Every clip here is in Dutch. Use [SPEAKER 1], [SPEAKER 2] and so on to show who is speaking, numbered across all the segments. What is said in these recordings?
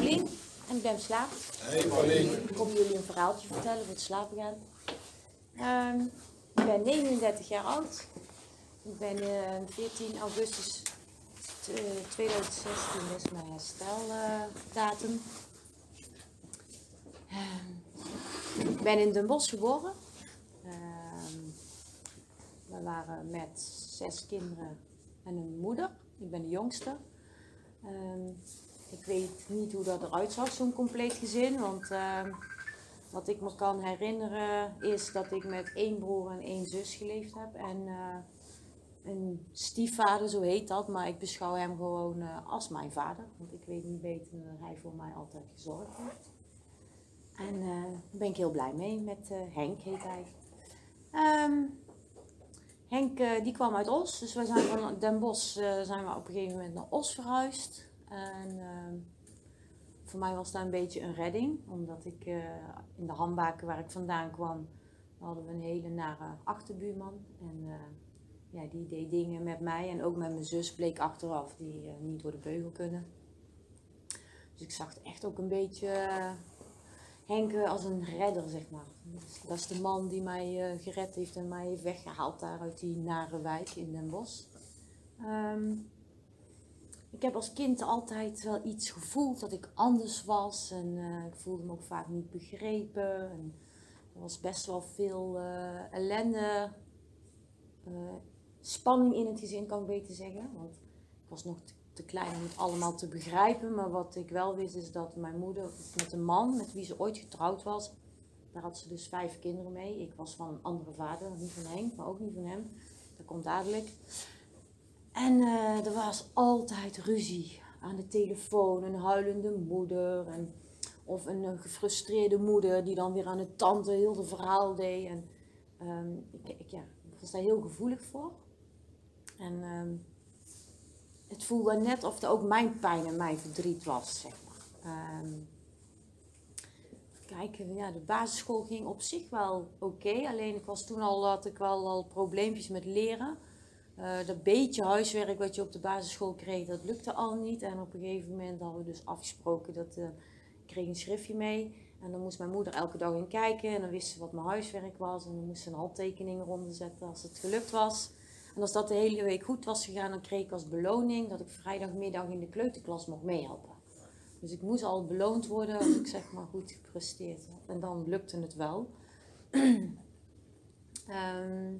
[SPEAKER 1] Paulien en ik ben slaap.
[SPEAKER 2] Hey Paulien.
[SPEAKER 1] Ik kom jullie een verhaaltje vertellen voor het slapen gaan. Ehm, ik ben 39 jaar oud. Ik ben eh 14 augustus t- eh, 2016, dat is mijn hersteldatum. Ehm, ik ben in Den Bosch geboren. Ehm, we waren met zes kinderen en een moeder. Ik ben de jongste. Ehm, ik weet niet hoe dat eruit zag, zo'n compleet gezin. Want ehm, wat ik me kan herinneren is dat ik met één broer en één zus geleefd heb. En eh, een stiefvader, zo heet dat. Maar ik beschouw hem gewoon eh, als mijn vader. Want ik weet niet beter dat hij voor mij altijd gezorgd heeft. En eh, daar ben ik heel blij mee met Henk, heet hij. Ehm, Henk die kwam uit Os, dus wij zijn van Den Bosch zijn we op een gegeven moment naar Os verhuisd. En ehm, voor mij was dat een beetje een redding, omdat ik eh, in de Hambaken waar ik vandaan kwam, hadden we een hele nare achterbuurman. En eh, ja, die deed dingen met mij en ook met mijn zus bleek achteraf die eh, niet door de beugel kunnen. Dus ik zag het echt ook een beetje Henk als een redder, zeg maar. Dus dat is de man die mij gered heeft en mij heeft weggehaald daar uit die nare wijk in Den Bosch. Ehm, ik heb als kind altijd wel iets gevoeld dat ik anders was. En eh, ik voelde me ook vaak niet begrepen. En er was best wel veel eh, ellende, eh, spanning in het gezin, kan ik beter zeggen. Want ik was nog te, klein om het allemaal te begrijpen. Maar wat ik wel wist is dat mijn moeder met een man met wie ze ooit getrouwd was, daar had ze dus vijf kinderen mee. Ik was van een andere vader, niet van Henk, maar ook niet van hem. Dat komt dadelijk. En eh, er was altijd ruzie aan de telefoon, een huilende moeder. En, of een eh, gefrustreerde moeder die dan weer aan de tante heel het verhaal deed. En ehm, ik, ik, ja, ik was daar heel gevoelig voor. En ehm, het voelde net of het ook mijn pijn en mijn verdriet was, zeg maar. Ehm, kijken, ja, de basisschool ging op zich wel oké. alleen ik was toen al, had ik wel al probleempjes met leren. Eh, dat beetje huiswerk wat je op de basisschool kreeg, dat lukte al niet. En op een gegeven moment hadden we dus afgesproken dat eh, ik kreeg een schriftje mee. En dan moest mijn moeder elke dag in kijken. En dan wist ze wat mijn huiswerk was. En dan moest ze een handtekening eronder zetten als het gelukt was. En als dat de hele week goed was gegaan, dan kreeg ik als beloning dat ik vrijdagmiddag in de kleuterklas mocht meehelpen. Dus ik moest al beloond worden als ik zeg maar goed gepresteerd had. En dan lukte het wel. Ehm,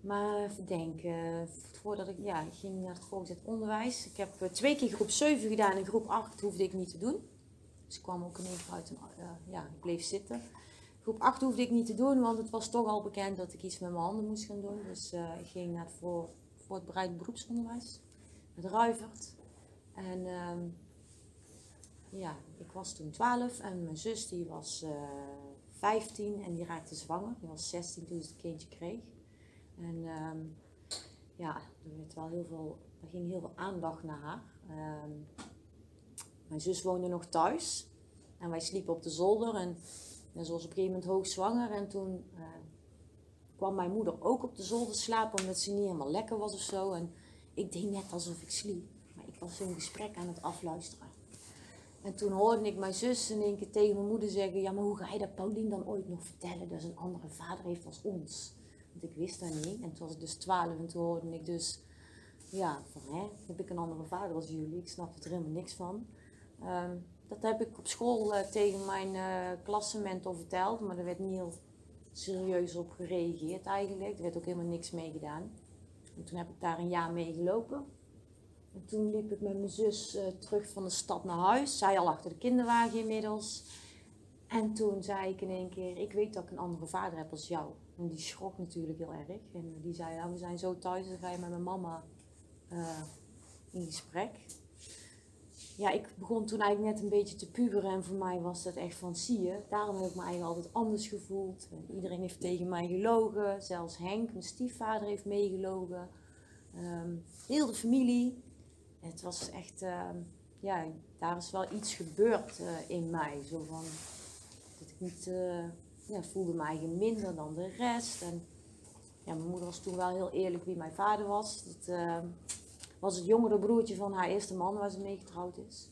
[SPEAKER 1] maar even denken, voordat ik, ja, ging naar het voortgezet onderwijs. Ik heb eh, twee keer groep 7 gedaan en groep 8 hoefde ik niet te doen. Dus ik kwam ook in één keer uit eh, ja, ik bleef zitten. Groep 8 hoefde ik niet te doen, want het was toch al bekend dat ik iets met mijn handen moest gaan doen. Dus eh, ik ging naar het voor, voortbreid beroepsonderwijs, met Ruivert. En ehm, ja, ik was toen 12 en mijn zus die was eh 15 en die raakte zwanger. Die was 16 toen ze het kindje kreeg. En ehm, ja, er, werd wel heel veel, er ging heel veel aandacht naar haar. Ehm, mijn zus woonde nog thuis en wij sliepen op de zolder. En, en ze was op een gegeven moment hoogzwanger. En toen eh, kwam mijn moeder ook op de zolder slapen omdat ze niet helemaal lekker was of zo. En ik deed net alsof ik sliep. Maar ik was een gesprek aan het afluisteren. En toen hoorde ik mijn zus in één keer tegen mijn moeder zeggen: Ja, maar hoe ga je dat Paulien dan ooit nog vertellen dat ze een andere vader heeft als ons? Want ik wist dat niet. En toen was ik dus twaalf en toen hoorde ik dus: Ja, van hè, heb ik een andere vader als jullie? Ik snapte er helemaal niks van. Ehm, dat heb ik op school eh, tegen mijn uh, verteld, maar er werd niet heel serieus op gereageerd eigenlijk. Er werd ook helemaal niks mee gedaan. En toen heb ik daar een jaar mee gelopen. En toen liep ik met mijn zus eh, terug van de stad naar huis. Zij al achter de kinderwagen inmiddels. En toen zei ik in één keer, ik weet dat ik een andere vader heb als jou. En die schrok natuurlijk heel erg. En die zei, ja, we zijn zo thuis, dan ga je met mijn mama eh, in gesprek. Ja, ik begon toen eigenlijk net een beetje te puberen en voor mij was dat echt van, zie je, daarom heb ik me eigenlijk altijd anders gevoeld. En iedereen heeft tegen mij gelogen, zelfs Henk, mijn stiefvader, heeft meegelogen. Ehm, heel de familie. Het was echt, ehm, ja, daar is wel iets gebeurd eh, in mij. Zo van, dat ik niet, eh, ja, voelde eigenlijk minder dan de rest. En ja, mijn moeder was toen wel heel eerlijk wie mijn vader was. Dat ehm, was het jongere broertje van haar eerste man waar ze mee getrouwd is.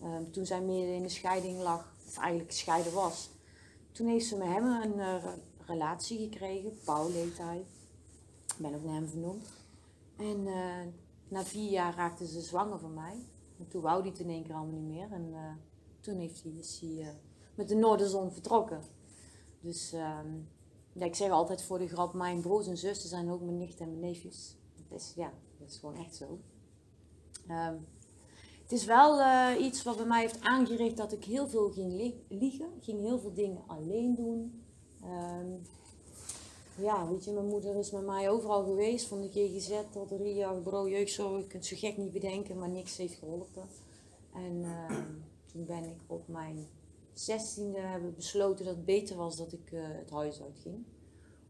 [SPEAKER 1] Ehm, toen zij midden in de scheiding lag, of eigenlijk gescheiden was, toen heeft ze met hem een uh, relatie gekregen. Paul heet hij. Ik ben ook naar hem vernoemd. En uh, na vier jaar raakte ze zwanger van mij. En toen wou hij het in één keer allemaal niet meer. En uh, toen heeft hij, hij met de Noorderzon vertrokken. Dus um, ja, ik zeg altijd voor de grap, mijn broers en zussen zijn ook mijn nicht en mijn neefjes. Dat is, ja, dat is gewoon echt zo. Um, het is wel uh, iets wat bij mij heeft aangericht dat ik heel veel ging liegen. Ging heel veel dingen alleen doen. Um, ja, weet je, mijn moeder is met mij overal geweest. Van de GGZ tot de RIA, bureau jeugdzorg. Je kunt zo gek niet bedenken, maar niks heeft geholpen. En toen ben ik op mijn zestiende hebben besloten dat het beter was dat ik uh, het huis uitging.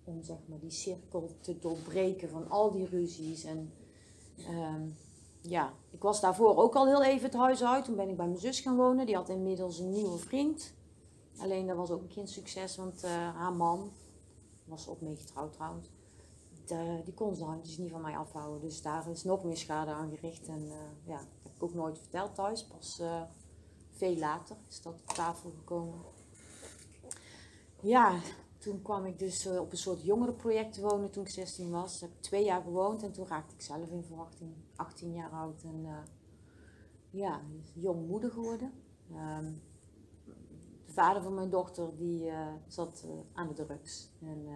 [SPEAKER 1] Om zeg maar die cirkel te doorbreken van al die ruzies. En um, ja, ik was daarvoor ook al heel even het huis uit. Toen ben ik bij mijn zus gaan wonen. Die had inmiddels een nieuwe vriend. Alleen dat was ook geen succes, want uh, haar man was ook mee getrouwd trouwens. Die kon zijn handjes niet van mij afhouden. Dus daar is nog meer schade aan gericht. En ja, dat heb ik ook nooit verteld thuis. Pas veel later is dat op tafel gekomen. Ja, toen kwam ik dus op een soort jongerenproject wonen toen ik 16 was. Heb twee jaar gewoond en toen raakte ik zelf in verwachting. 18 jaar oud en uh, ja, jong moeder geworden. Um, de vader van mijn dochter die uh, zat aan de drugs. En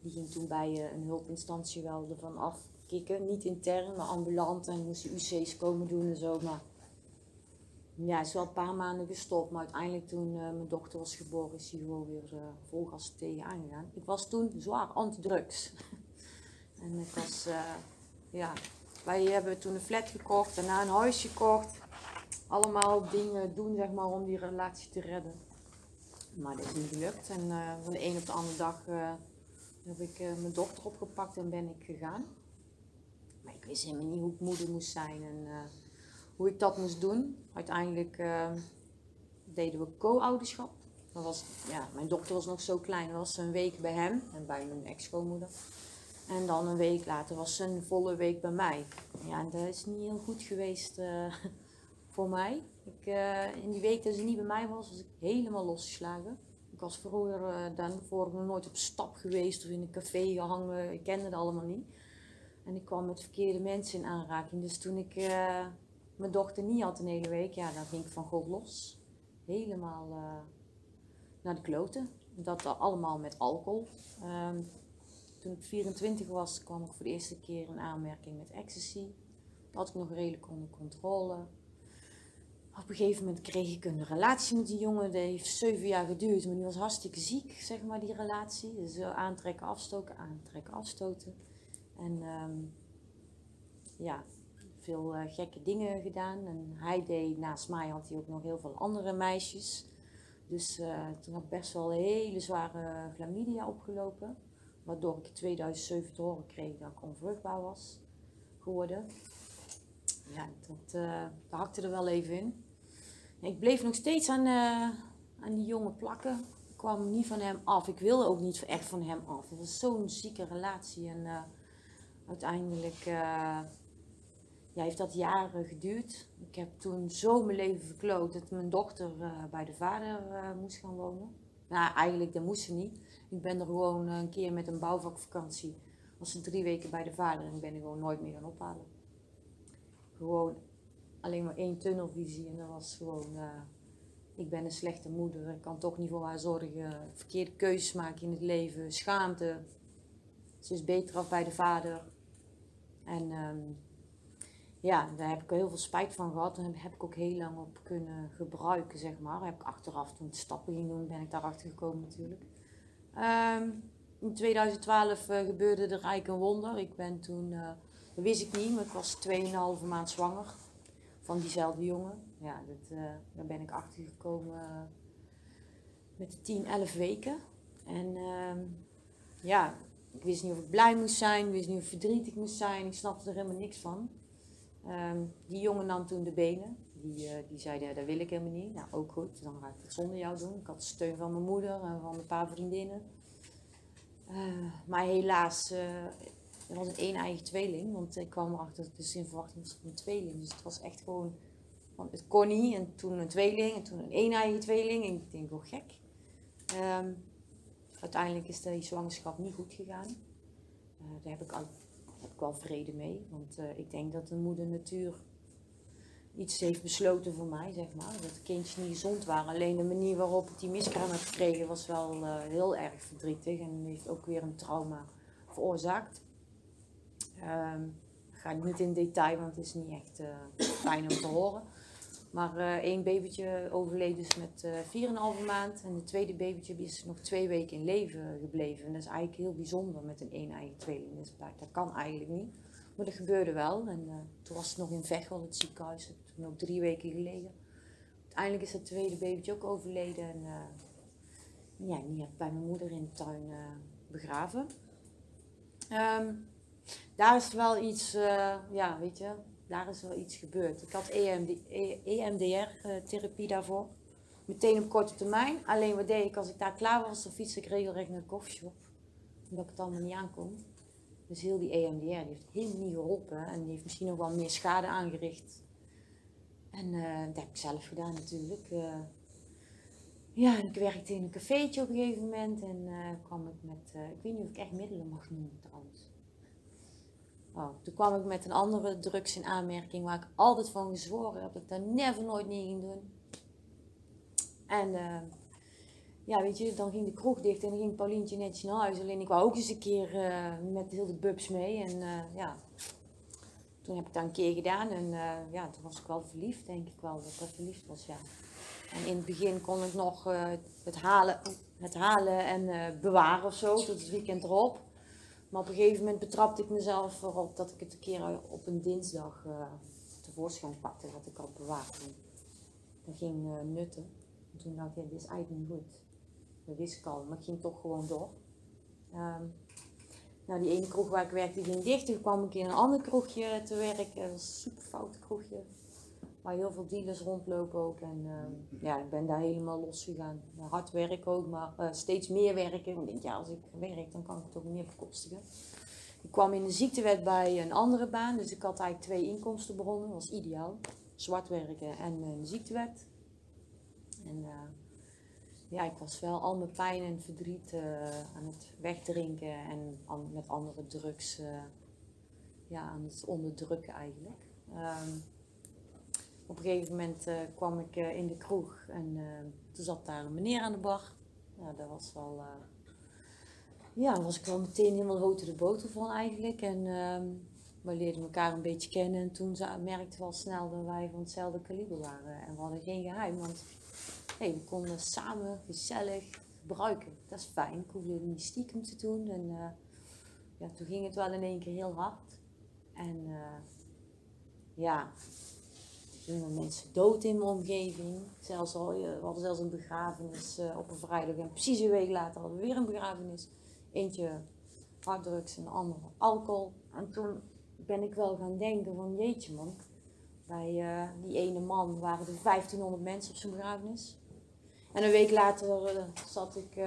[SPEAKER 1] die ging toen bij een hulpinstantie wel ervan afkicken. Niet intern, maar ambulant. En moest UC's komen doen en zo. Maar ja, is wel een paar maanden gestopt. Maar uiteindelijk toen mijn dochter was geboren, is hij gewoon weer vol gas tegen aangegaan. Ik was toen zwaar anti-drugs. en ik was, ja, wij hebben toen een flat gekocht, daarna een huis gekocht. Allemaal dingen doen zeg maar, om die relatie te redden. Maar dat is niet gelukt. En uh, van de een op de andere dag uh, heb ik uh, mijn dochter opgepakt en ben ik gegaan. Maar ik wist helemaal niet hoe ik moeder moest zijn en hoe ik dat moest doen. Uiteindelijk deden we co-ouderschap. Was, ja, mijn dochter was nog zo klein, was een week bij hem en bij mijn ex-schoonmoeder. En dan een week later was ze een volle week bij mij. Ja, en dat is niet heel goed geweest uh, voor mij. Ik, uh, in die week dat ze niet bij mij was, was ik helemaal losgeslagen. Ik was vroeger uh, daarvoor nog nooit op stap geweest of in een café gehangen. Ik kende het allemaal niet. En ik kwam met verkeerde mensen in aanraking. Dus toen ik mijn dochter niet had een hele week, ja, dan ging ik van God los. Helemaal naar de kloten. Dat allemaal met alcohol. Um, toen ik 24 was, kwam ik voor de eerste keer in aanmerking met ecstasy. Dat had ik nog redelijk onder controle. Op een gegeven moment kreeg ik een relatie met die jongen. Dat heeft zeven jaar geduurd, maar die was hartstikke ziek, zeg maar, die relatie. Dus uh, aantrekken, afstoten, aantrekken, afstoten. En um, ja, veel uh, gekke dingen gedaan. En hij deed, naast mij had hij ook nog heel veel andere meisjes. Dus uh, toen had ik best wel hele zware chlamydia opgelopen. Waardoor ik in 2007 te horen kreeg dat ik onvruchtbaar was geworden. Ja, dat, uh, dat hakte er wel even in. Ik bleef nog steeds aan, aan die jongen plakken. Ik kwam niet van hem af. Ik wilde ook niet echt van hem af. Het was zo'n zieke relatie. En uiteindelijk ja, heeft dat jaren geduurd. Ik heb toen zo mijn leven verkloot dat mijn dochter bij de vader moest gaan wonen. Nou, eigenlijk dat moest ze niet. Ik ben er gewoon een keer met een bouwvakvakantie. Was ze drie weken bij de vader en ik ben er gewoon nooit meer gaan ophalen. Gewoon alleen maar één tunnelvisie en dat was gewoon. Ik ben een slechte moeder, ik kan toch niet voor haar zorgen. Verkeerde keuzes maken in het leven, schaamte. Ze is beter af bij de vader. En um, ja, daar heb ik heel veel spijt van gehad. En heb ik ook heel lang op kunnen gebruiken, zeg maar. Heb ik achteraf, toen stappen ging doen, ben ik daarachter gekomen natuurlijk. Um, in 2012 uh, gebeurde er eigenlijk een wonder. Ik ben toen, uh, dat wist ik niet, maar ik was 2,5 maand zwanger van diezelfde jongen. Ja, dat, uh, daar ben ik achter gekomen met de 10, 11 weken. En ja, ik wist niet of ik blij moest zijn, ik wist niet of ik verdrietig moest zijn. Ik snapte er helemaal niks van. Um, die jongen nam toen de benen. Die, uh, die zei, ja, dat wil ik helemaal niet. Nou, ook goed, dan ga ik het zonder jou doen. Ik had steun van mijn moeder en van een paar vriendinnen. Uh, maar helaas, uh, er was een een eigen tweeling. Want ik kwam erachter dat ik dus in verwachting was van een tweeling. Dus het was echt gewoon Want het kon niet. En toen een tweeling. En toen een eeneiige tweeling. En ik denk, oh gek. Ehm, uiteindelijk is die zwangerschap niet goed gegaan. Daar heb ik, al, ik wel vrede mee. Want uh, ik denk dat de moeder natuur iets heeft besloten voor mij, zeg maar. Dat de kindjes niet gezond waren. Alleen de manier waarop ik die miskraam heb gekregen was wel uh, heel erg verdrietig. En heeft ook weer een trauma veroorzaakt. Um, ik ga niet in detail, want het is niet echt uh, fijn om te horen. Maar uh, één babytje overleden is met uh, 4,5 maand. En de tweede babytje is nog twee weken in leven gebleven. En dat is eigenlijk heel bijzonder met een één-eigen tweeling. Dus dat kan eigenlijk niet. Maar dat gebeurde wel. En uh, toen was het nog in Veghel, het ziekenhuis. Toen ook drie weken gelegen. Uiteindelijk is het tweede babytje ook overleden. En ja, die heb bij mijn moeder in de tuin begraven. Um, daar is wel iets, ja, weet je, daar is wel iets gebeurd. Ik had EMD, EMDR-therapie eh, daarvoor. Meteen op korte termijn. Alleen wat deed ik als ik daar klaar was, dan fiets ik regelrecht naar de koffieshop. Omdat ik het allemaal niet aankom. Dus heel die EMDR heeft helemaal niet geholpen. En die heeft misschien nog wel meer schade aangericht. En uh, dat heb ik zelf gedaan natuurlijk. Uh, ja, ik werkte in een cafeetje op een gegeven moment. En kwam ik met, ik weet niet of ik echt middelen mag noemen trouwens. Oh, toen kwam ik met een andere drugs in aanmerking waar ik altijd van gezworen heb dat ik daar never nooit niet ging doen. En uh, ja, weet je, dan ging de kroeg dicht en dan ging Paulientje netjes naar huis. Alleen ik wou ook eens een keer uh, met heel de bubs mee. En uh, ja, toen heb ik dat een keer gedaan en ja, toen was ik wel verliefd, denk ik wel, dat ik verliefd was, ja. En in het begin kon ik nog het, halen, het halen en bewaren of zo, tot het weekend erop. Maar op een gegeven moment betrapte ik mezelf erop dat ik het een keer op een dinsdag uh, tevoorschijn pakte wat ik had bewaard. En dat ging uh, nutten. En toen dacht ik, dit is eigenlijk niet goed. Dat wist ik al, maar ik ging toch gewoon door. Um, nou, die ene kroeg waar ik werkte, ging dicht. Toen kwam ik in een ander kroegje te werken. Dat een super fout kroegje. Waar heel veel dealers rondlopen ook. En uh, ja, ik ben daar helemaal los gegaan. Hard werken ook, maar uh, steeds meer werken. Ik denk, ja, als ik werk, dan kan ik het ook meer bekostigen. Ik kwam in de ziektewet bij een andere baan. Dus ik had eigenlijk twee inkomstenbronnen. Dat was ideaal. Zwart werken en een ziektewet. En uh, ja, ik was wel al mijn pijn en verdriet aan het wegdrinken. En met andere drugs ja, aan het onderdrukken eigenlijk. Um, op een gegeven moment uh, kwam ik uh, in de kroeg en toen zat daar een meneer aan de bar. Ja, dat was wel, ja, was ik wel meteen helemaal houten de boter van eigenlijk. En ehm, we leerden elkaar een beetje kennen en toen merkten we al snel dat wij van hetzelfde kaliber waren. En we hadden geen geheim, want hey, we konden samen gezellig gebruiken. Dat is fijn, ik hoefde niet stiekem te doen. En ja, toen ging het wel in één keer heel hard. En ja, gingen mensen dood in mijn omgeving. Zelfs al, we hadden zelfs een begrafenis uh, op een vrijdag. En precies een week later hadden we weer een begrafenis. Eentje harddrugs en de andere alcohol. En toen ben ik wel gaan denken van jeetje man. Bij uh, die ene man waren er 1500 mensen op zijn begrafenis. En een week later zat ik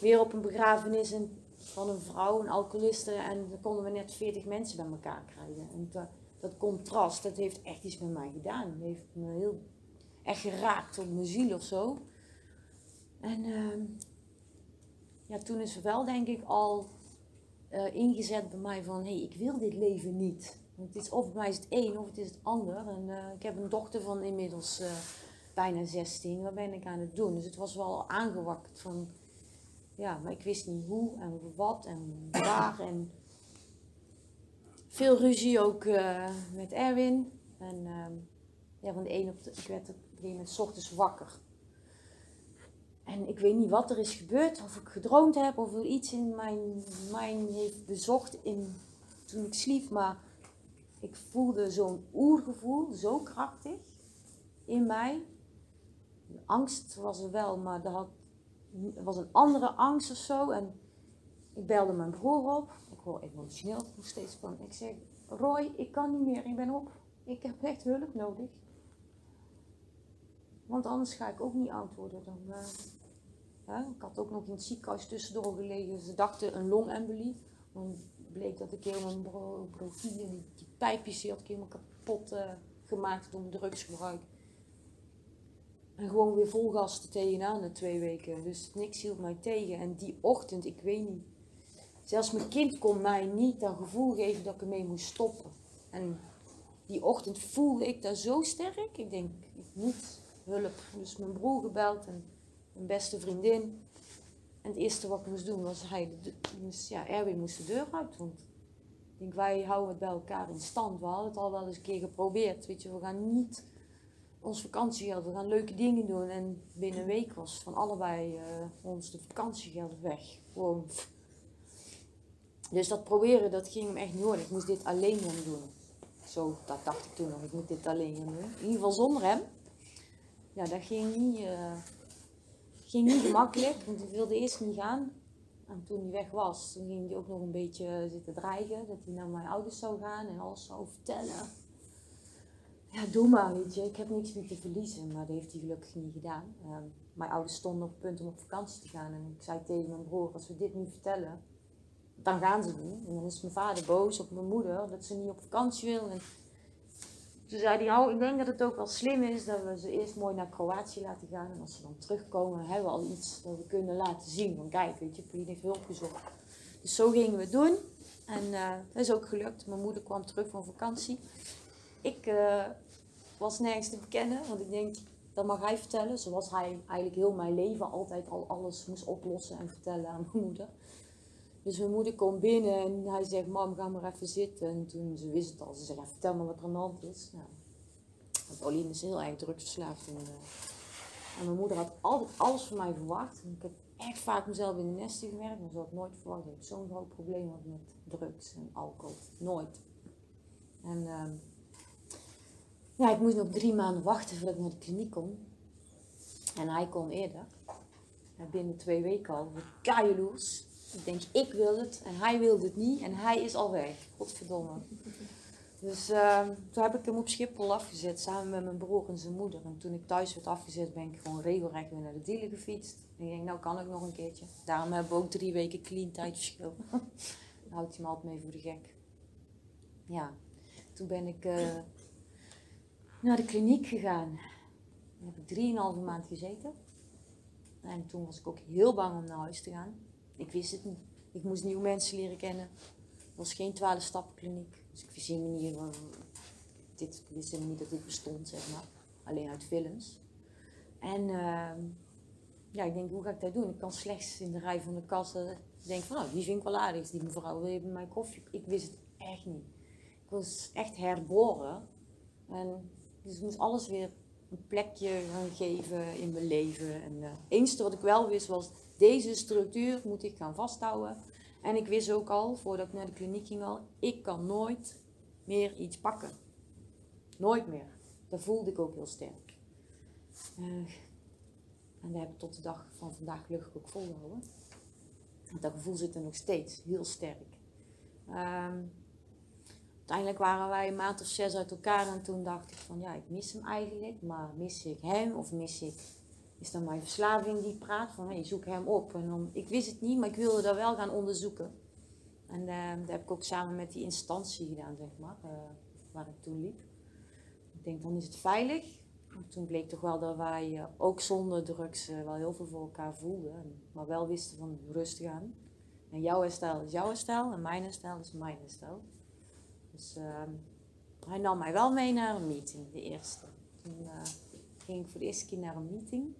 [SPEAKER 1] weer op een begrafenis en, van een vrouw, een alcoholiste. En dan konden we net 40 mensen bij elkaar krijgen. En dat contrast, dat heeft echt iets met mij gedaan. Dat heeft me heel echt geraakt op mijn ziel of zo. En uh, ja, toen is er wel denk ik al uh, ingezet bij mij van, hé, hey, ik wil dit leven niet. Het is, of bij mij is het een of het is het ander. En uh, ik heb een dochter van inmiddels uh, bijna 16. Wat ben ik aan het doen? Dus het was wel aangewakkerd van, ja, maar ik wist niet hoe en wat en waar. En veel ruzie ook uh, met Erwin. En uh, ja, van de een op de, ik werd op een gegeven moment ochtends wakker. En ik weet niet wat er is gebeurd, of ik gedroomd heb, of er iets in mijn mind heeft bezocht in, toen ik sliep. Maar ik voelde zo'n oergevoel, zo krachtig in mij. Angst was er wel, maar had, was een andere angst of zo. En ik belde mijn broer op emotioneel nog steeds van. Ik zeg, Roy, ik kan niet meer, ik ben op. Ik heb echt hulp nodig. Want anders ga ik ook niet oud worden. Dan, uh, ik had ook nog in het ziekenhuis tussendoor gelegen. Ze dachten een longembolie. Dan bleek dat ik helemaal mijn profiel en die, pijpjes die had ik helemaal kapot uh, gemaakt door drugsgebruik. En gewoon weer vol gas tegenaan na twee weken. Dus niks hield mij tegen. En die ochtend, ik weet niet. Zelfs mijn kind kon mij niet dat gevoel geven dat ik ermee moest stoppen. En die ochtend voelde ik dat zo sterk. Ik denk, ik moet hulp. Dus mijn broer gebeld en mijn beste vriendin. En het eerste wat ik moest doen was, hij, dus ja, Erwin moest de deur uit. Want ik denk, wij houden het bij elkaar in stand. We hadden het al wel eens een keer geprobeerd. Weet je, we gaan niet ons vakantiegeld, we gaan leuke dingen doen. En binnen een week was van allebei uh, ons de vakantiegeld weg. Gewoon. Dus dat proberen, dat ging hem echt niet worden. Ik moest dit alleen gaan doen. Zo, dat dacht ik toen nog. Ik moet dit alleen gaan doen. In ieder geval zonder hem. Ja, dat ging niet, uh, ging niet gemakkelijk. Want ik wilde eerst niet gaan. En toen hij weg was, ging hij ook nog een beetje zitten dreigen. Dat hij naar mijn ouders zou gaan en alles zou vertellen. Ja, doe maar. Ik heb niks meer te verliezen. Maar dat heeft hij gelukkig niet gedaan. Ehm, mijn ouders stonden op het punt om op vakantie te gaan. En ik zei tegen mijn broer, als we dit niet vertellen, dan gaan ze niet. En dan is mijn vader boos op mijn moeder dat ze niet op vakantie wil. En toen zei hij, ik denk dat het ook wel slim is dat we ze eerst mooi naar Kroatië laten gaan. En als ze dan terugkomen, hebben we al iets dat we kunnen laten zien. Want kijk, weet je, Pauline heeft hulp gezocht. Dus zo gingen we doen. En uh, dat is ook gelukt. Mijn moeder kwam terug van vakantie. Ik uh, was nergens te bekennen, want ik denk, dat mag hij vertellen. Zoals hij eigenlijk heel mijn leven altijd al alles moest oplossen en vertellen aan mijn moeder. Dus mijn moeder komt binnen en hij zegt, mam, ga maar even zitten. En toen, ze wist het al, ze zegt, vertel me wat er aan de hand is. Nou, Pauline is heel erg drugsverslaafd. En, uh, en mijn moeder had altijd alles van mij verwacht. En ik heb echt vaak mezelf in de nesten gewerkt, maar ze had nooit verwacht dat ik zo'n groot probleem had met drugs en alcohol. Nooit. En uh, ja, ik moest nog drie maanden wachten voordat ik naar de kliniek kon. En hij kon eerder. En binnen twee weken al. Keiloers. Ik denk, ik wil het en hij wilde het niet en hij is al weg. Godverdomme. Dus uh, toen heb ik hem op Schiphol afgezet samen met mijn broer en zijn moeder. En toen ik thuis werd afgezet ben ik gewoon regelrecht weer naar de dealer gefietst. En ik denk, nou kan ik nog een keertje. Daarom hebben we ook drie weken clean tijdverschil. Daar houdt hij me altijd mee voor de gek. Ja, toen ben ik uh, naar de kliniek gegaan. Heb ik drieënhalve maand gezeten. En toen was ik ook heel bang om naar huis te gaan. Ik wist het niet. Ik moest nieuwe mensen leren kennen. Het was geen twaalf stappen kliniek. Dus ik wist helemaal niet, dit, ik wist niet dat dit bestond, zeg maar. Alleen uit films. En uh, ja, ik denk, hoe ga ik dat doen? Ik kan slechts in de rij van de kassa denken van, nou, die vind ik wel aardig. Die mevrouw wil je bij mij koffie? Ik wist het echt niet. Ik was echt herboren. En dus ik moest alles weer een plekje gaan geven in mijn leven. En enige wat ik wel wist was, deze structuur moet ik gaan vasthouden. En ik wist ook al, voordat ik naar de kliniek ging al, ik kan nooit meer iets pakken. Nooit meer. Dat voelde ik ook heel sterk. Uh, en dat heb ik tot de dag van vandaag gelukkig ook volgehouden. Dat gevoel zit er nog steeds heel sterk. Um, uiteindelijk waren wij een maand of zes uit elkaar en toen dacht ik van ja, ik mis hem eigenlijk, maar mis ik hem of mis ik, is dan mijn verslaving die praat van hey, zoek hem op. En dan, ik wist het niet, maar ik wilde dat wel gaan onderzoeken. En uh, dat heb ik ook samen met die instantie gedaan, zeg maar, uh, waar ik toen liep. Ik denk dan is het veilig. En toen bleek toch wel dat wij uh, ook zonder drugs wel heel veel voor elkaar voelden, maar wel wisten van rustig aan. En jouw herstel is jouw herstel en mijn herstel is mijn herstel. Dus uh, hij nam mij wel mee naar een meeting, de eerste. Toen ging ik voor de eerste keer naar een meeting.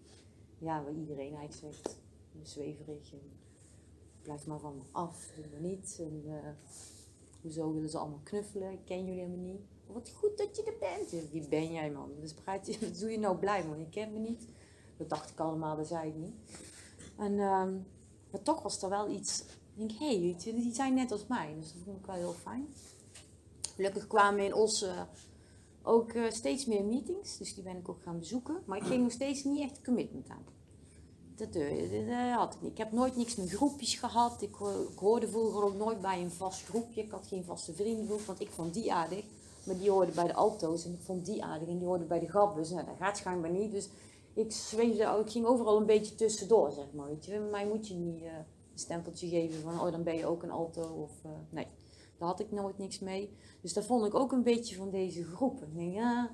[SPEAKER 1] Ja, waar iedereen eigenlijk zegt, zweverig en blijf maar van me af, doe maar niet. En uh, hoezo willen ze allemaal knuffelen, ik ken jullie helemaal niet. Wat goed dat je er bent. Wie ben jij man? Dus praat je, wat doe je nou blij man, je kent me niet. Dat dacht ik allemaal, dat zei ik niet. En, uh, maar toch was er wel iets, ik denk, hé, hey, die zijn net als mij. Dus dat vond ik wel heel fijn. Gelukkig kwamen in Os ook uh, steeds meer meetings, dus die ben ik ook gaan bezoeken. Maar ik ging nog steeds niet echt commitment aan. Dat, uh, dat had ik niet. Ik heb nooit niks met groepjes gehad. Ik, ik, hoorde vroeger ook nooit bij een vast groepje. Ik had geen vaste vriendengroep, want ik vond die aardig. Maar die hoorde bij de alto's en ik vond die aardig en die hoorde bij de grabbers. Nou, dat gaat schijnbaar niet. Dus ik zweefde, ik ging overal een beetje tussendoor, zeg maar. Weet je. Mij moet je niet uh, een stempeltje geven van, oh dan ben je ook een alto of nee. Daar had ik nooit niks mee. Dus dat vond ik ook een beetje van deze groep. Ik denk, ja,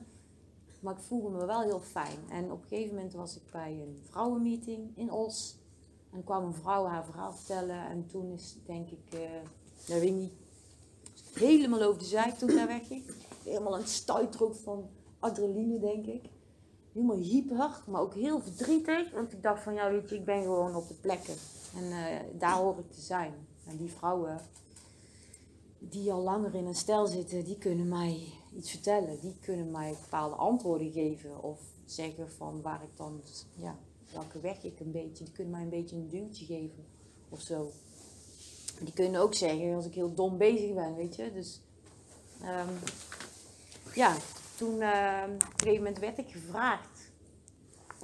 [SPEAKER 1] maar ik voelde me wel heel fijn. En op een gegeven moment was ik bij een vrouwenmeeting in Os. En kwam een vrouw haar verhaal vertellen. En toen is, denk ik, uh, dat weet ik niet, helemaal over de zijk toen daar wegging. Helemaal een stuitrook van adrenaline, denk ik. Helemaal hyper, maar ook heel verdrietig. Want ik dacht van, ja weet je, ik ben gewoon op de plekken. En uh, daar hoor ik te zijn. En die vrouwen die al langer in een stel zitten, die kunnen mij iets vertellen. Die kunnen mij bepaalde antwoorden geven. Of zeggen van waar ik dan, ja, welke weg ik een beetje. Die kunnen mij een beetje een duwtje geven of zo. Die kunnen ook zeggen als ik heel dom bezig ben, weet je. Dus um, ja, toen uh, op een gegeven moment werd ik gevraagd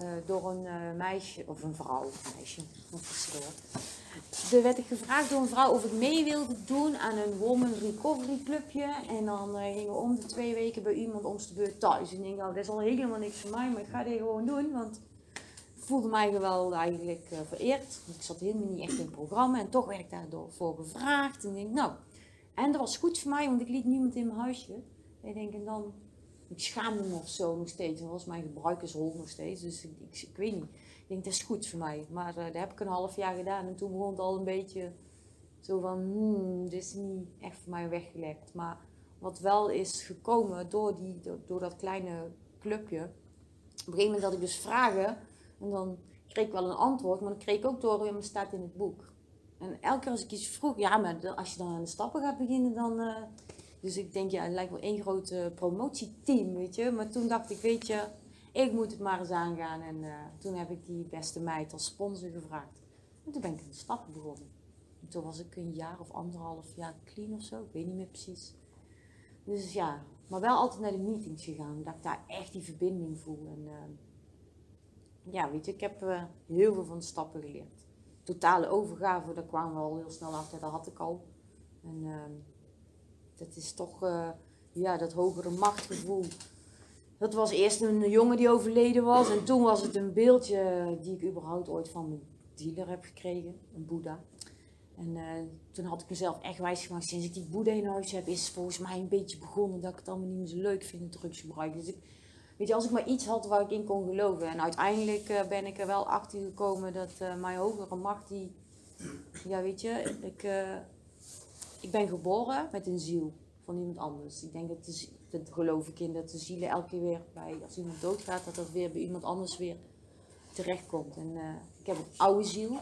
[SPEAKER 1] uh, door een uh, meisje, of een vrouw, meisje, wat verschil. Er werd ik gevraagd door een vrouw of ik mee wilde doen aan een Woman Recovery Clubje. En dan uh, gingen we om de twee weken bij iemand om de beurt thuis. En ik denk, nou, dat is al helemaal niks voor mij, maar ik ga dit gewoon doen. Want ik voelde mij wel eigenlijk uh, vereerd. Want ik zat helemaal niet echt in het programma. En toch werd ik daarvoor gevraagd. En ik nou, en dat was goed voor mij, want ik liet niemand in mijn huisje. En ik denk, en dan, ik schaamde me of zo nog steeds. Dat was mijn gebruikershol nog steeds. Dus ik, ik weet niet denk, dat is goed voor mij. Maar uh, dat heb ik een half jaar gedaan en toen begon het al een beetje zo van, hmm, dit is niet echt voor mij weggelegd. Maar wat wel is gekomen door, die, door, dat kleine clubje. Op een gegeven moment had ik dus vragen en dan kreeg ik wel een antwoord, maar dan kreeg ik ook door, ja, maar staat in het boek. En elke keer als ik iets vroeg, ja, maar als je dan aan de stappen gaat beginnen, dan... Uh, dus ik denk, ja, het lijkt wel één groot promotieteam, weet je. Maar toen dacht ik, weet je, ik moet het maar eens aangaan. En uh, toen heb ik die beste meid als sponsor gevraagd. En toen ben ik in de stappen begonnen. En toen was ik een jaar of anderhalf jaar clean of zo. Ik weet niet meer precies. Dus ja, maar wel altijd naar de meetings gegaan. Omdat ik daar echt die verbinding voel. En uh, ja, weet je, ik heb uh, heel veel van de stappen geleerd. Totale overgave, daar kwamen we al heel snel achter. Dat had ik al. En dat is toch, ja, dat hogere machtgevoel dat was eerst een jongen die overleden was. En toen was het een beeldje die ik überhaupt ooit van mijn dealer heb gekregen. Een boeddha. En uh, toen had ik mezelf echt wijsgemaakt. Sinds ik die boeddha in huis heb, is volgens mij een beetje begonnen dat ik het allemaal niet meer zo leuk vind, drugsgebruik. Dus ik, weet je, als ik maar iets had waar ik in kon geloven. En uiteindelijk uh, ben ik er wel achter gekomen dat uh, mijn hogere macht, die, ja weet je, ik, ik ben geboren met een ziel van iemand anders. Ik denk dat, de, dat geloof ik in, dat de zielen elke keer weer bij, als iemand doodgaat, dat dat weer bij iemand anders weer terechtkomt. En uh, ik heb een oude ziel.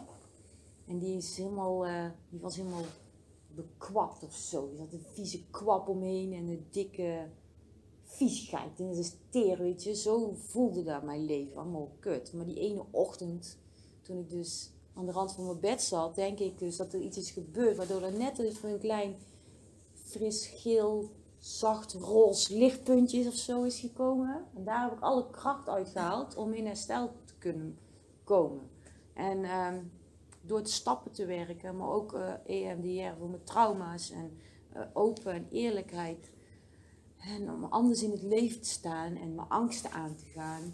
[SPEAKER 1] En die is helemaal, uh, die was helemaal bekwapt of zo. Die had een vieze kwap omheen en een dikke viezigheid. En dat is. Zo voelde dat mijn leven, allemaal kut. Maar die ene ochtend, toen ik dus aan de rand van mijn bed zat, denk ik dus dat er iets is gebeurd. Waardoor er net een klein fris geel, zacht roze lichtpuntjes of zo is gekomen. En daar heb ik alle kracht uitgehaald om in herstel te kunnen komen. En um, door te stappen te werken, maar ook uh, eh, EMDR voor mijn trauma's en uh, open en eerlijkheid. En om anders in het leven te staan en mijn angsten aan te gaan,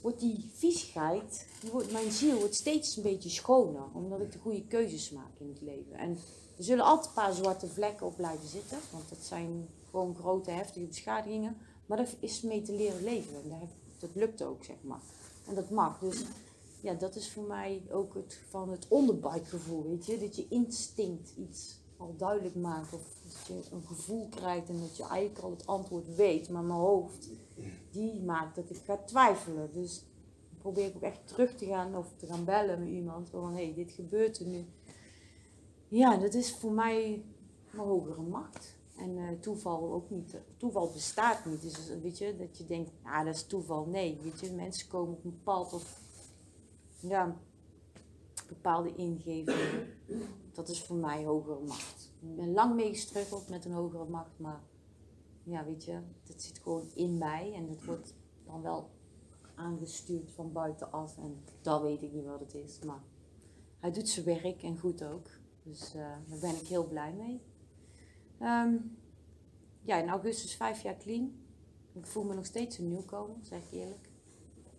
[SPEAKER 1] wordt die viezigheid, die wordt, mijn ziel wordt steeds een beetje schoner, omdat ik de goede keuzes maak in het leven. En er zullen altijd een paar zwarte vlekken op blijven zitten, want dat zijn gewoon grote, heftige beschadigingen. Maar dat is mee te leren leven. En dat lukt ook, zeg maar. En dat mag. Dus ja, dat is voor mij ook het, van het onderbuikgevoel, weet je. Dat je instinct iets al duidelijk maakt. Of dat je een gevoel krijgt en dat je eigenlijk al het antwoord weet. Maar mijn hoofd, die maakt dat ik ga twijfelen. Dus probeer ik ook echt terug te gaan of te gaan bellen met iemand. Van, hé, hey, dit gebeurt er nu. Ja, dat is voor mij mijn hogere macht. En uh, toeval ook niet. Toeval bestaat niet. Dus weet je, dat je denkt, ah, dat is toeval. Nee, weet je, mensen komen op een bepaald of ja, bepaalde ingevingen. Dat is voor mij hogere macht. Ik ben lang mee gestruggeld met een hogere macht, maar ja, weet je, dat zit gewoon in mij en dat wordt dan wel aangestuurd van buitenaf. En dat weet ik niet wat het is, maar hij doet zijn werk en goed ook. Dus daar ben ik heel blij mee. Um, ja, in augustus vijf jaar clean. Ik voel me nog steeds een nieuwkomer, zeg ik eerlijk.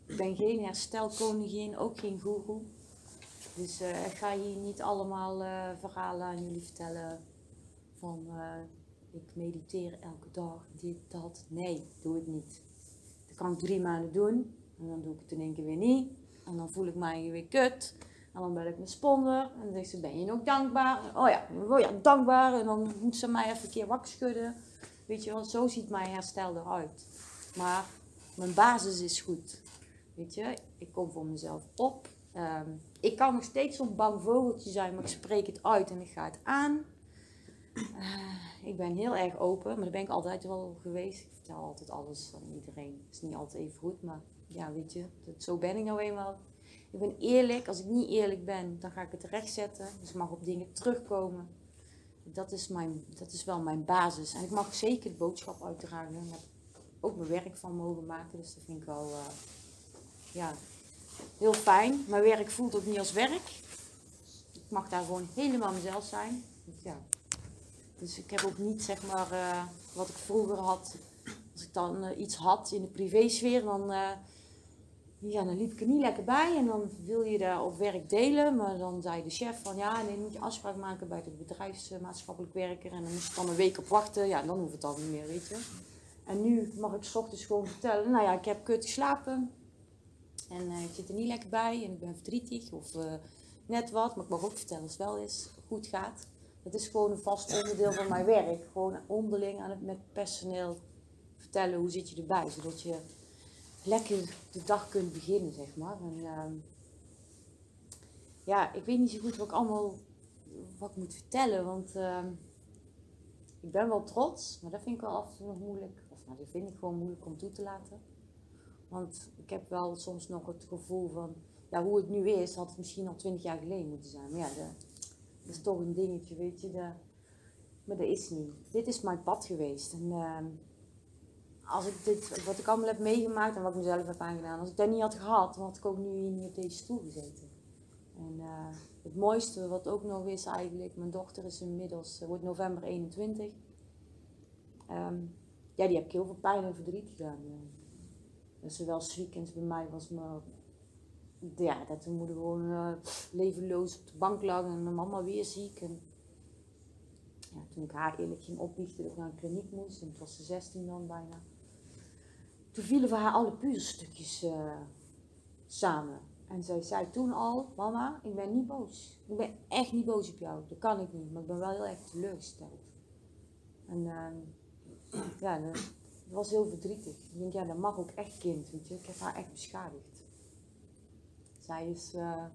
[SPEAKER 1] Ik ben geen herstelkoningin, ook geen guru. Dus uh, ik ga hier niet allemaal uh, verhalen aan jullie vertellen van eh, ik mediteer elke dag, dit, dat. Nee, doe ik niet. Dat kan ik drie maanden doen en dan doe ik het in één keer weer niet. En dan voel ik mij weer kut. En dan ben ik mijn sponder. En dan zegt ze, ben je nog dankbaar? Oh ja, oh ja, dankbaar. En dan moet ze mij even een keer wakker schudden. Weet je wel, zo ziet mijn herstel eruit. Maar mijn basis is goed. Weet je, ik kom voor mezelf op. Ehm, ik kan nog steeds zo'n bang vogeltje zijn, maar ik spreek het uit en ik ga het aan. Eh, ik ben heel erg open, maar dat ben ik altijd wel geweest. Ik vertel altijd alles aan iedereen. Het is niet altijd even goed, maar ja, weet je, dat, zo ben ik nou eenmaal. Ik ben eerlijk. Als ik niet eerlijk ben, dan ga ik het rechtzetten. Dus ik mag op dingen terugkomen. Dat is, mijn, dat is wel mijn basis. En ik mag zeker de boodschap uitdragen. Daar heb ook mijn werk van mogen maken. Dus dat vind ik wel uh, ja, heel fijn. Mijn werk voelt ook niet als werk. Ik mag daar gewoon helemaal mezelf zijn. Ja. Dus ik heb ook niet zeg maar uh, wat ik vroeger had. Als ik dan uh, iets had in de privésfeer, dan ja, dan liep ik er niet lekker bij en dan wil je daar op werk delen. Maar dan zei de chef van ja, nee, dan moet je afspraak maken bij de bedrijfsmaatschappelijk werker. En dan moest ik dan een week op wachten. Ja, dan hoeft het al niet meer, weet je. En nu mag ik s ochtends gewoon vertellen, nou ja, ik heb kut geslapen. En uh, ik zit er niet lekker bij en ik ben verdrietig of uh, net wat. Maar ik mag ook vertellen als het wel is, goed gaat. Dat is gewoon een vast onderdeel van mijn werk. Gewoon onderling aan het met personeel vertellen hoe zit je erbij. Zodat je lekker de dag kunt beginnen, zeg maar. En, uh, ja, ik weet niet zo goed wat ik allemaal wat moet vertellen, want uh, ik ben wel trots, maar dat vind ik wel af en toe nog moeilijk. Of nou, dat vind ik gewoon moeilijk om toe te laten. Want ik heb wel soms nog het gevoel van, ja, hoe het nu is, had het misschien al twintig jaar geleden moeten zijn. Maar ja, dat is toch een dingetje, weet je. De, maar dat is niet. Dit is mijn pad geweest. En uh, als ik dit, wat ik allemaal heb meegemaakt en wat ik mezelf heb aangedaan, als ik dat niet had gehad, dan had ik ook nu niet op deze stoel gezeten. En uh, het mooiste wat ook nog is eigenlijk, mijn dochter is inmiddels, wordt november 21. Um, ehm, ja, die heb ik heel veel pijn en verdriet gedaan. Uh, dus zowel weekends bij mij was me, ja, dat mijn moeder gewoon uh, levenloos op de bank lag en mijn mama weer ziek. En, ja, toen ik haar eerlijk ging opbiechten dat ik naar een kliniek moest, en het was ze 16 dan bijna toen vielen voor haar alle puzzelstukjes uh, samen. En zij zei toen al, mama, ik ben niet boos. Ik ben echt niet boos op jou. Dat kan ik niet, maar ik ben wel heel erg teleurgesteld. En uh, ja, dat was heel verdrietig. Ik denk, ja, dat mag ook echt kind, weet je. Ik heb haar echt beschadigd. Zij is... Uh,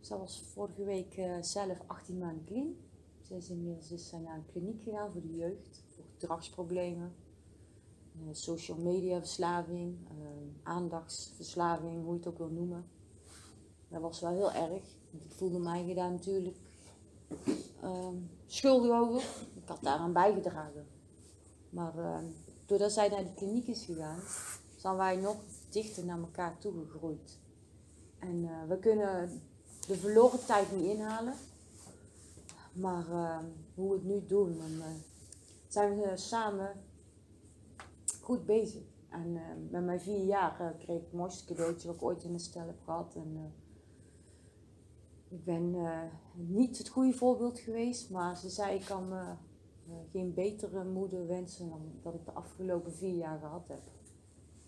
[SPEAKER 1] zij was vorige week uh, zelf 18 maanden clean. Ze is inmiddels is zij naar een kliniek gegaan voor de jeugd, voor gedragsproblemen. Eh, social media verslaving, uh, aandachtsverslaving, hoe je het ook wil noemen. Dat was wel heel erg. Ik voelde mij daar natuurlijk uh, schuldig over. Ik had daaraan bijgedragen. Maar uh, doordat zij naar de kliniek is gegaan, zijn wij nog dichter naar elkaar toegegroeid. En uh, we kunnen de verloren tijd niet inhalen. Maar hoe we het nu doen, dan zijn we samen goed bezig. En uh, met mijn vier jaar kreeg ik het mooiste cadeautje wat ik ooit in een stel heb gehad. En, uh, ik ben niet het goede voorbeeld geweest, maar ze zei ik kan me geen betere moeder wensen dan dat ik de afgelopen vier jaar gehad heb.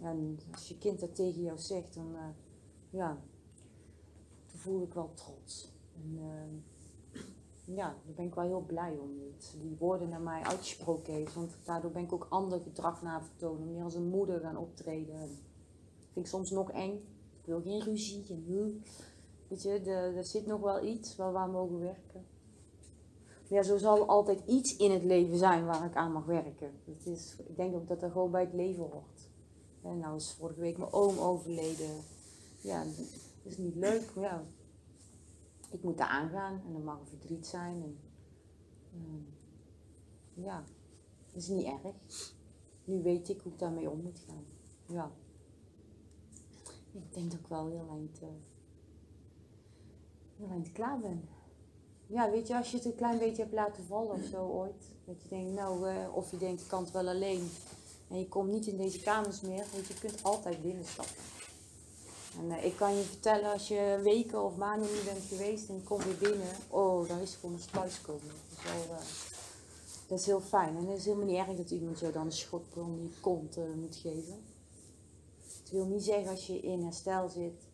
[SPEAKER 1] En als je kind dat tegen jou zegt, dan, ja, voel ik wel trots. En, ja, daar ben ik wel heel blij om. Dat die woorden naar mij uitgesproken heeft. Want daardoor ben ik ook ander gedrag na vertonen. Meer als een moeder gaan optreden. Dat vind ik soms nog eng. Ik wil geen ruzie. Weet je, er zit nog wel iets waar we aan mogen werken. Maar ja, zo zal altijd iets in het leven zijn waar ik aan mag werken. Het is, ik denk ook dat dat gewoon bij het leven hoort. Nou is vorige week mijn oom overleden. Ja, dat is niet leuk. Maar ja, ik moet daar aangaan en dan mag er verdriet zijn. En, uh, ja, dat is niet erg. Nu weet ik hoe ik daarmee om moet gaan. Ja. Ik denk dat ik wel heel eind, uh, heel eind klaar ben. Ja, weet je, als je het een klein beetje hebt laten vallen of zo ooit. Dat je denkt, nou, uh, of je denkt, ik kan het wel alleen. En je komt niet in deze kamers meer. Want je kunt altijd binnenstappen. En eh, ik kan je vertellen, als je weken of maanden niet bent geweest en je komt weer binnen, oh, dan is het gewoon thuiskomen. Dat eh, dat is heel fijn. En het is helemaal niet erg dat iemand jou dan een schot om je kont eh, moet geven. Het wil niet zeggen als je in herstel zit,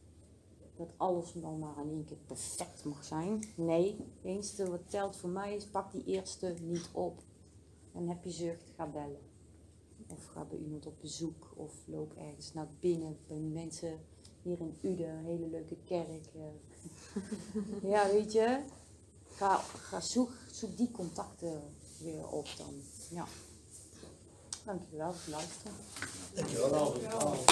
[SPEAKER 1] dat alles dan maar in één keer perfect mag zijn. Nee, het enige wat telt voor mij is, pak die eerste niet op. En heb je zucht, ga bellen. Of ga bij iemand op bezoek. Of loop ergens naar binnen bij mensen hier in Uden, een hele leuke kerk. eh. ja, weet je. Ga, ga zoek, zoek die contacten weer op dan. Ja. Dankjewel voor het luisteren.
[SPEAKER 2] Dankjewel.